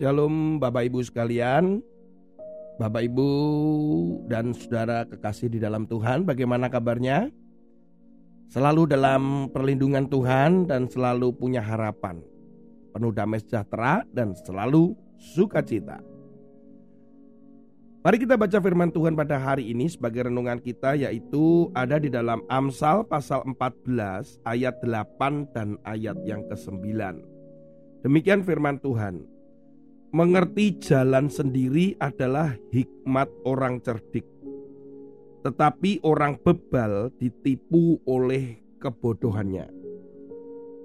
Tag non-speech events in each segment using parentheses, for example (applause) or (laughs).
Shalom Bapak Ibu sekalian Bapak Ibu dan saudara kekasih di dalam Tuhan Bagaimana kabarnya? Selalu dalam perlindungan Tuhan dan selalu punya harapan Penuh damai sejahtera dan selalu sukacita Mari kita baca firman Tuhan pada hari ini sebagai renungan kita yaitu ada di dalam Amsal pasal 14 ayat 8 dan ayat yang ke-9. Demikian firman Tuhan. Mengerti jalan sendiri adalah hikmat orang cerdik, tetapi orang bebal ditipu oleh kebodohannya.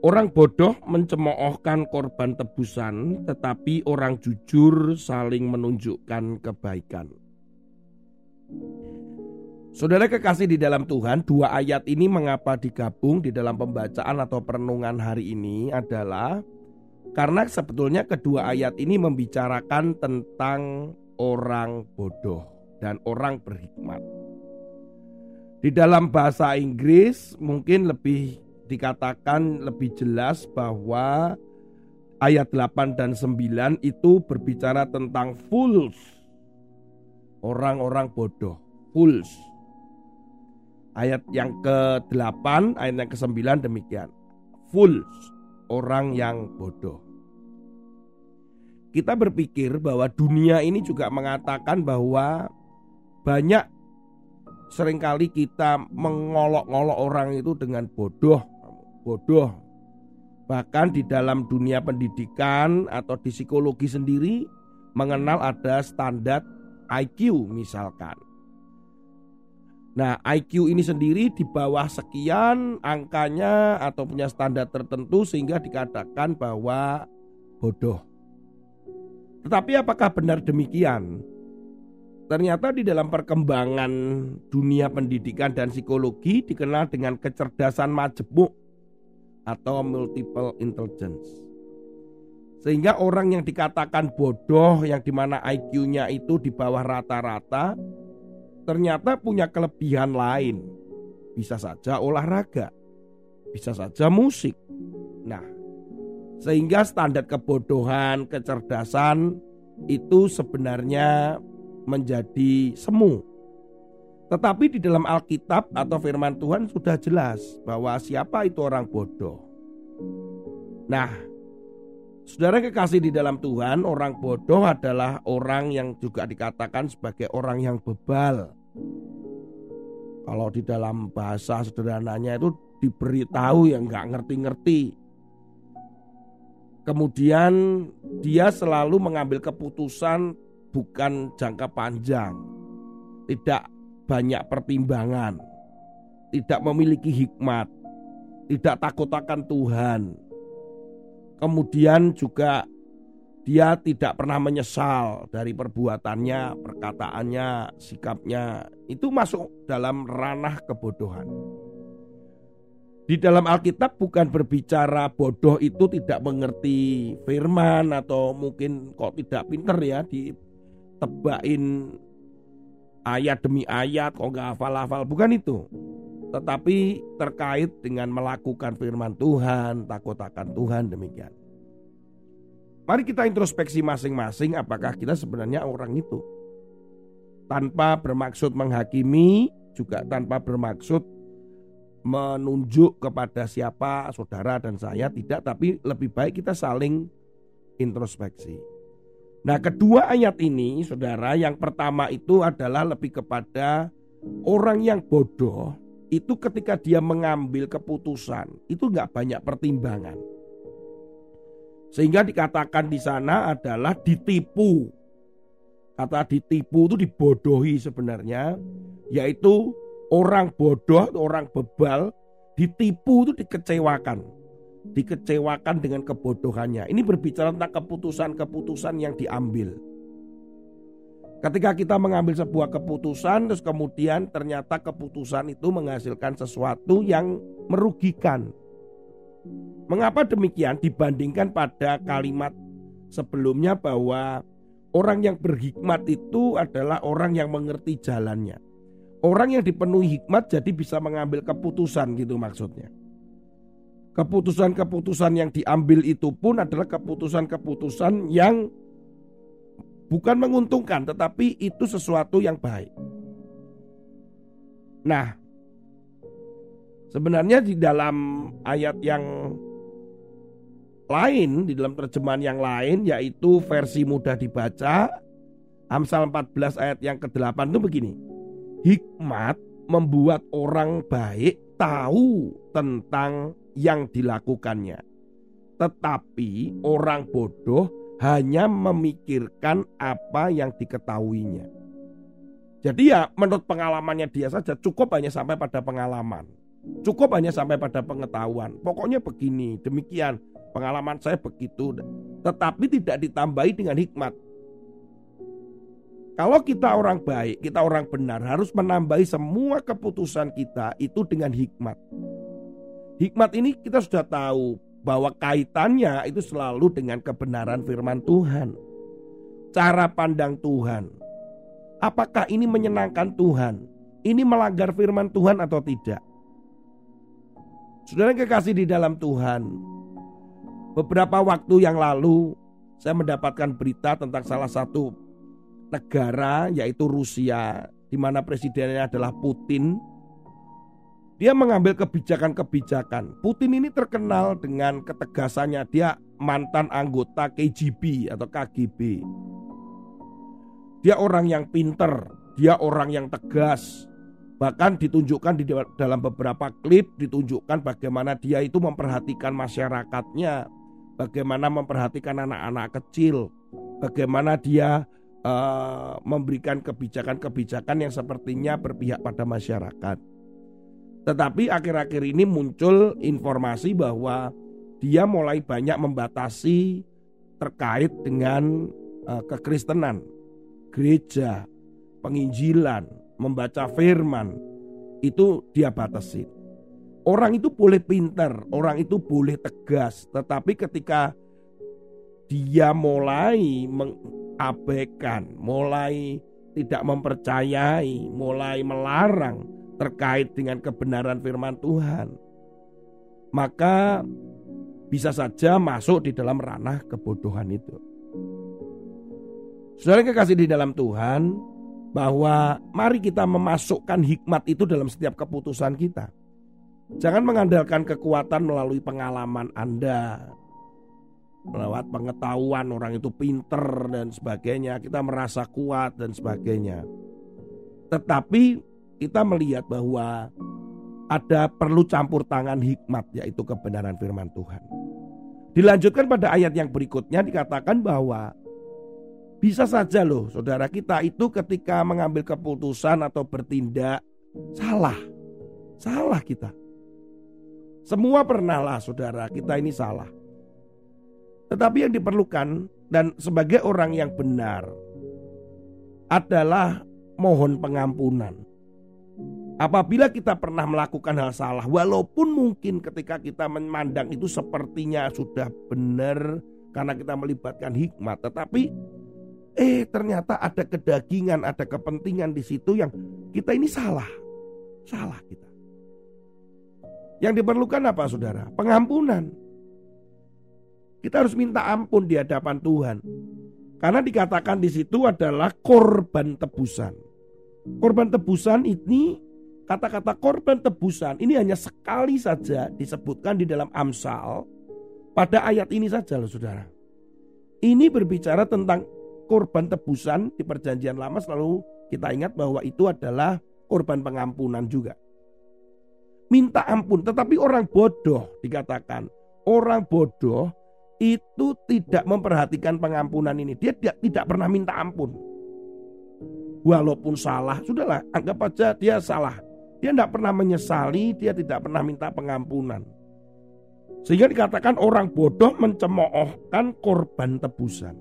Orang bodoh mencemoohkan korban tebusan, tetapi orang jujur saling menunjukkan kebaikan. Saudara kekasih di dalam Tuhan, dua ayat ini mengapa digabung di dalam pembacaan atau perenungan hari ini adalah karena sebetulnya kedua ayat ini membicarakan tentang orang bodoh dan orang berhikmat. Di dalam bahasa Inggris mungkin lebih dikatakan lebih jelas bahwa ayat 8 dan 9 itu berbicara tentang fools. Orang-orang bodoh, fools. Ayat yang ke-8, ayat yang ke-9 demikian. Fools orang yang bodoh. Kita berpikir bahwa dunia ini juga mengatakan bahwa banyak sering kali kita mengolok-olok orang itu dengan bodoh, bodoh. Bahkan di dalam dunia pendidikan atau di psikologi sendiri mengenal ada standar IQ misalkan. Nah, IQ ini sendiri di bawah sekian angkanya atau punya standar tertentu sehingga dikatakan bahwa bodoh. Tetapi apakah benar demikian? Ternyata di dalam perkembangan dunia pendidikan dan psikologi dikenal dengan kecerdasan majemuk atau multiple intelligence. Sehingga orang yang dikatakan bodoh yang di mana IQ-nya itu di bawah rata-rata ternyata punya kelebihan lain. Bisa saja olahraga, bisa saja musik. Nah, sehingga standar kebodohan, kecerdasan itu sebenarnya menjadi semu. Tetapi di dalam Alkitab atau firman Tuhan sudah jelas bahwa siapa itu orang bodoh. Nah, Saudara kekasih di dalam Tuhan, orang bodoh adalah orang yang juga dikatakan sebagai orang yang bebal. Kalau di dalam bahasa sederhananya itu diberitahu yang nggak ngerti-ngerti. Kemudian dia selalu mengambil keputusan bukan jangka panjang, tidak banyak pertimbangan, tidak memiliki hikmat, tidak takut akan Tuhan. Kemudian juga dia tidak pernah menyesal dari perbuatannya, perkataannya, sikapnya. Itu masuk dalam ranah kebodohan. Di dalam Alkitab bukan berbicara bodoh itu tidak mengerti firman atau mungkin kok tidak pinter ya ditebain ayat demi ayat kok nggak hafal-hafal bukan itu tetapi terkait dengan melakukan firman Tuhan takut akan Tuhan demikian Mari kita introspeksi masing-masing apakah kita sebenarnya orang itu. Tanpa bermaksud menghakimi, juga tanpa bermaksud menunjuk kepada siapa saudara dan saya tidak, tapi lebih baik kita saling introspeksi. Nah, kedua ayat ini, saudara, yang pertama itu adalah lebih kepada orang yang bodoh itu ketika dia mengambil keputusan itu nggak banyak pertimbangan. Sehingga dikatakan di sana adalah ditipu. Kata ditipu itu dibodohi sebenarnya, yaitu orang bodoh, orang bebal ditipu itu dikecewakan. Dikecewakan dengan kebodohannya. Ini berbicara tentang keputusan-keputusan yang diambil. Ketika kita mengambil sebuah keputusan, terus kemudian ternyata keputusan itu menghasilkan sesuatu yang merugikan. Mengapa demikian dibandingkan pada kalimat sebelumnya bahwa orang yang berhikmat itu adalah orang yang mengerti jalannya. Orang yang dipenuhi hikmat jadi bisa mengambil keputusan gitu maksudnya. Keputusan-keputusan yang diambil itu pun adalah keputusan-keputusan yang bukan menguntungkan, tetapi itu sesuatu yang baik. Nah, sebenarnya di dalam ayat yang lain, di dalam terjemahan yang lain, yaitu versi mudah dibaca, Amsal 14 ayat yang ke-8 itu begini. Hikmat membuat orang baik tahu tentang yang dilakukannya. Tetapi orang bodoh hanya memikirkan apa yang diketahuinya. Jadi ya menurut pengalamannya dia saja cukup hanya sampai pada pengalaman. Cukup hanya sampai pada pengetahuan. Pokoknya begini, demikian. Pengalaman saya begitu. Tetapi tidak ditambahi dengan hikmat. Kalau kita orang baik, kita orang benar harus menambahi semua keputusan kita itu dengan hikmat. Hikmat ini kita sudah tahu bahwa kaitannya itu selalu dengan kebenaran firman Tuhan. Cara pandang Tuhan. Apakah ini menyenangkan Tuhan? Ini melanggar firman Tuhan atau tidak? Saudara kekasih di dalam Tuhan. Beberapa waktu yang lalu saya mendapatkan berita tentang salah satu negara yaitu Rusia di mana presidennya adalah Putin dia mengambil kebijakan-kebijakan. Putin ini terkenal dengan ketegasannya. Dia mantan anggota KGB atau KGB. Dia orang yang pinter, dia orang yang tegas. Bahkan ditunjukkan di dalam beberapa klip ditunjukkan bagaimana dia itu memperhatikan masyarakatnya, bagaimana memperhatikan anak-anak kecil, bagaimana dia uh, memberikan kebijakan-kebijakan yang sepertinya berpihak pada masyarakat. Tetapi akhir-akhir ini muncul informasi bahwa dia mulai banyak membatasi terkait dengan uh, kekristenan, gereja, penginjilan, membaca firman itu dia batasi. Orang itu boleh pintar, orang itu boleh tegas, tetapi ketika dia mulai mengabaikan, mulai tidak mempercayai, mulai melarang, terkait dengan kebenaran firman Tuhan, maka bisa saja masuk di dalam ranah kebodohan itu. Saudara kekasih di dalam Tuhan, bahwa mari kita memasukkan hikmat itu dalam setiap keputusan kita. Jangan mengandalkan kekuatan melalui pengalaman Anda, melewat pengetahuan orang itu pinter dan sebagainya, kita merasa kuat dan sebagainya. Tetapi kita melihat bahwa ada perlu campur tangan hikmat yaitu kebenaran firman Tuhan. Dilanjutkan pada ayat yang berikutnya dikatakan bahwa bisa saja loh saudara kita itu ketika mengambil keputusan atau bertindak salah. Salah kita. Semua pernah lah saudara kita ini salah. Tetapi yang diperlukan dan sebagai orang yang benar adalah mohon pengampunan. Apabila kita pernah melakukan hal salah, walaupun mungkin ketika kita memandang itu sepertinya sudah benar karena kita melibatkan hikmat, tetapi eh ternyata ada kedagingan, ada kepentingan di situ yang kita ini salah. Salah kita. Yang diperlukan apa Saudara? Pengampunan. Kita harus minta ampun di hadapan Tuhan. Karena dikatakan di situ adalah korban tebusan. Korban tebusan ini Kata-kata korban tebusan ini hanya sekali saja disebutkan di dalam Amsal pada ayat ini saja loh saudara. Ini berbicara tentang korban tebusan di perjanjian lama selalu kita ingat bahwa itu adalah korban pengampunan juga. Minta ampun tetapi orang bodoh dikatakan. Orang bodoh itu tidak memperhatikan pengampunan ini. Dia tidak, pernah minta ampun. Walaupun salah, sudahlah anggap aja dia salah Dia tidak pernah menyesali, dia tidak pernah minta pengampunan. Sehingga dikatakan orang bodoh mencemoohkan korban tebusan.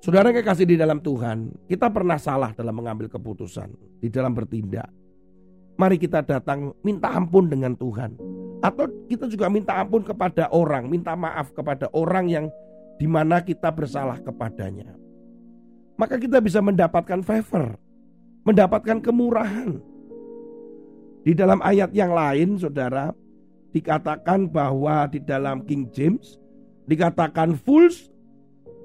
Saudara yang kasih di dalam Tuhan, kita pernah salah dalam mengambil keputusan, di dalam bertindak. Mari kita datang minta ampun dengan Tuhan. Atau kita juga minta ampun kepada orang, minta maaf kepada orang yang di mana kita bersalah kepadanya. Maka kita bisa mendapatkan favor, mendapatkan kemurahan. Di dalam ayat yang lain, saudara, dikatakan bahwa di dalam King James dikatakan fools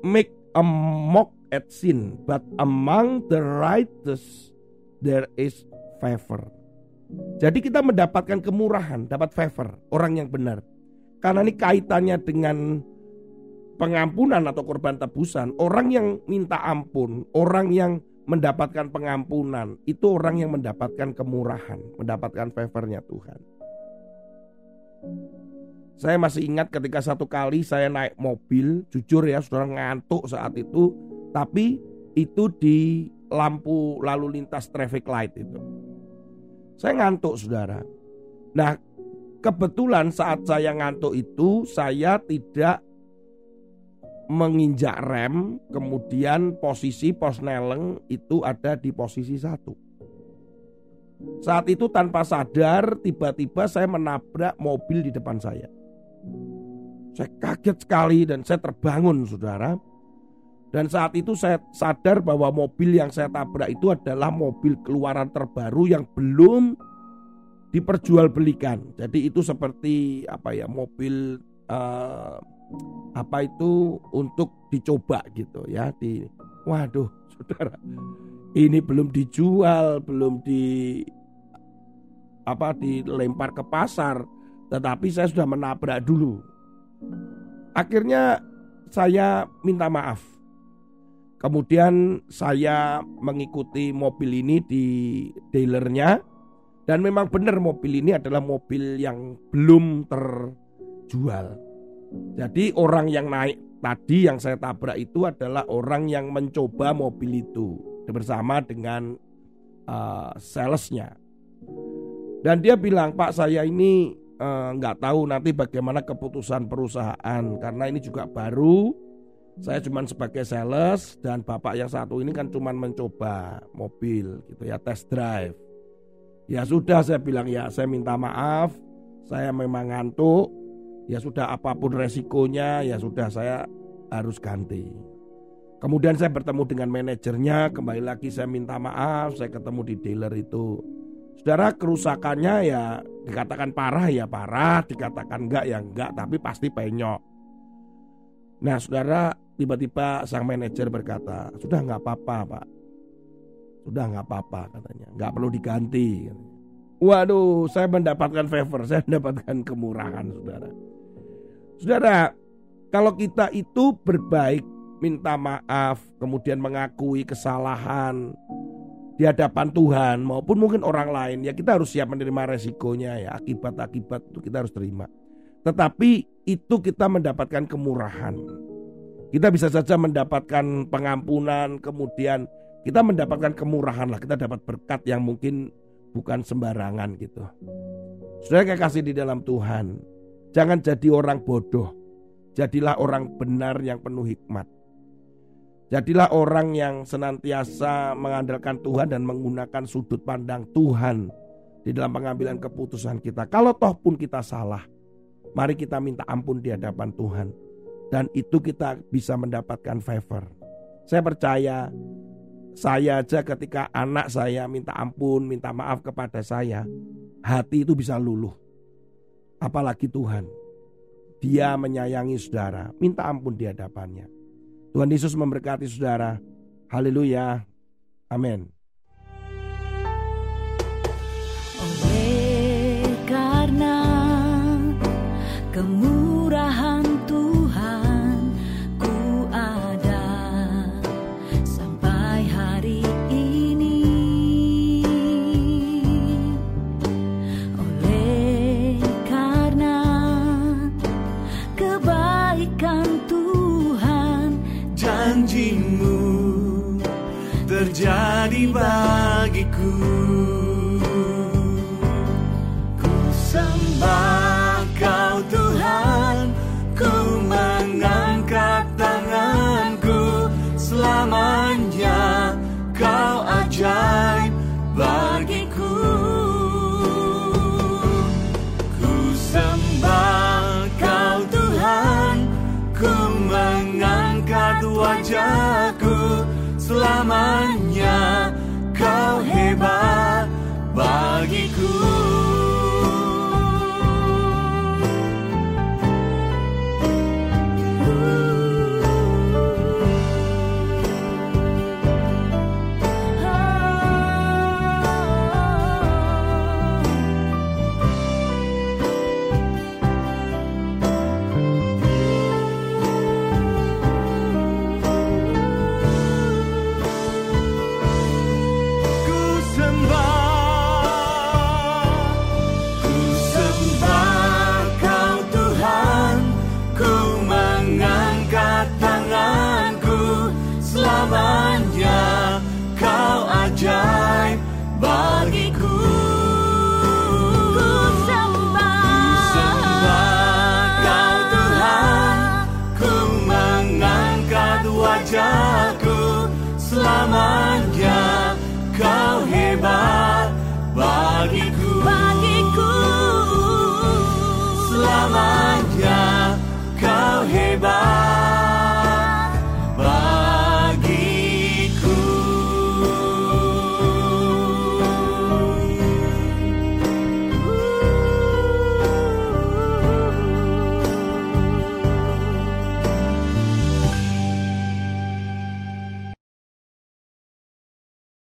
make a mock at sin, but among the righteous there is favor. Jadi kita mendapatkan kemurahan, dapat favor, orang yang benar. Karena ini kaitannya dengan pengampunan atau korban tebusan, orang yang minta ampun, orang yang mendapatkan pengampunan, itu orang yang mendapatkan kemurahan, mendapatkan favornya Tuhan. Saya masih ingat ketika satu kali saya naik mobil, jujur ya saudara ngantuk saat itu, tapi itu di lampu lalu lintas traffic light itu. Saya ngantuk saudara. Nah kebetulan saat saya ngantuk itu saya tidak menginjak rem, kemudian posisi pos neleng itu ada di posisi satu. Saat itu tanpa sadar tiba-tiba saya menabrak mobil di depan saya. Saya kaget sekali dan saya terbangun saudara. Dan saat itu saya sadar bahwa mobil yang saya tabrak itu adalah mobil keluaran terbaru yang belum diperjualbelikan. Jadi itu seperti apa ya mobil uh, apa itu untuk dicoba gitu ya di waduh (laughs) saudara ini belum dijual belum di apa dilempar ke pasar tetapi saya sudah menabrak dulu. Akhirnya saya minta maaf. Kemudian saya mengikuti mobil ini di dealernya dan memang benar mobil ini adalah mobil yang belum terjual jadi orang yang naik tadi yang saya tabrak itu adalah orang yang mencoba mobil itu bersama dengan uh, salesnya. Dan dia bilang, Pak saya ini uh, nggak tahu nanti bagaimana keputusan perusahaan karena ini juga baru. Saya cuma sebagai sales dan bapak yang satu ini kan cuma mencoba mobil gitu ya test drive. Ya sudah saya bilang ya saya minta maaf, saya memang ngantuk, ya sudah apa pun resikonya ya sudah saya harus ganti. Kemudian saya bertemu dengan manajernya, kembali lagi saya minta maaf, saya ketemu di dealer itu. Saudara kerusakannya ya dikatakan parah ya parah, dikatakan enggak ya enggak, tapi pasti penyok. Nah saudara tiba-tiba sang manajer berkata, sudah nggak apa-apa pak, sudah nggak apa-apa katanya, nggak perlu diganti. Waduh, saya mendapatkan favor, saya mendapatkan kemurahan saudara. Saudara, kalau kita itu berbaik, minta maaf, kemudian mengakui kesalahan di hadapan Tuhan maupun mungkin orang lain, ya kita harus siap menerima resikonya ya, akibat-akibat itu kita harus terima. Tetapi itu kita mendapatkan kemurahan. Kita bisa saja mendapatkan pengampunan, kemudian kita mendapatkan kemurahan lah, kita dapat berkat yang mungkin bukan sembarangan gitu. Sudah kayak kasih di dalam Tuhan. Jangan jadi orang bodoh. Jadilah orang benar yang penuh hikmat. Jadilah orang yang senantiasa mengandalkan Tuhan dan menggunakan sudut pandang Tuhan di dalam pengambilan keputusan kita. Kalau toh pun kita salah, mari kita minta ampun di hadapan Tuhan. Dan itu kita bisa mendapatkan favor. Saya percaya saya aja ketika anak saya minta ampun, minta maaf kepada saya, hati itu bisa luluh apalagi Tuhan. Dia menyayangi saudara, minta ampun di hadapannya. Tuhan Yesus memberkati saudara. Haleluya. Amin. Oleh karena terjadi bagiku bagiku mengangkat wajahku selamanya kau hebat bagi.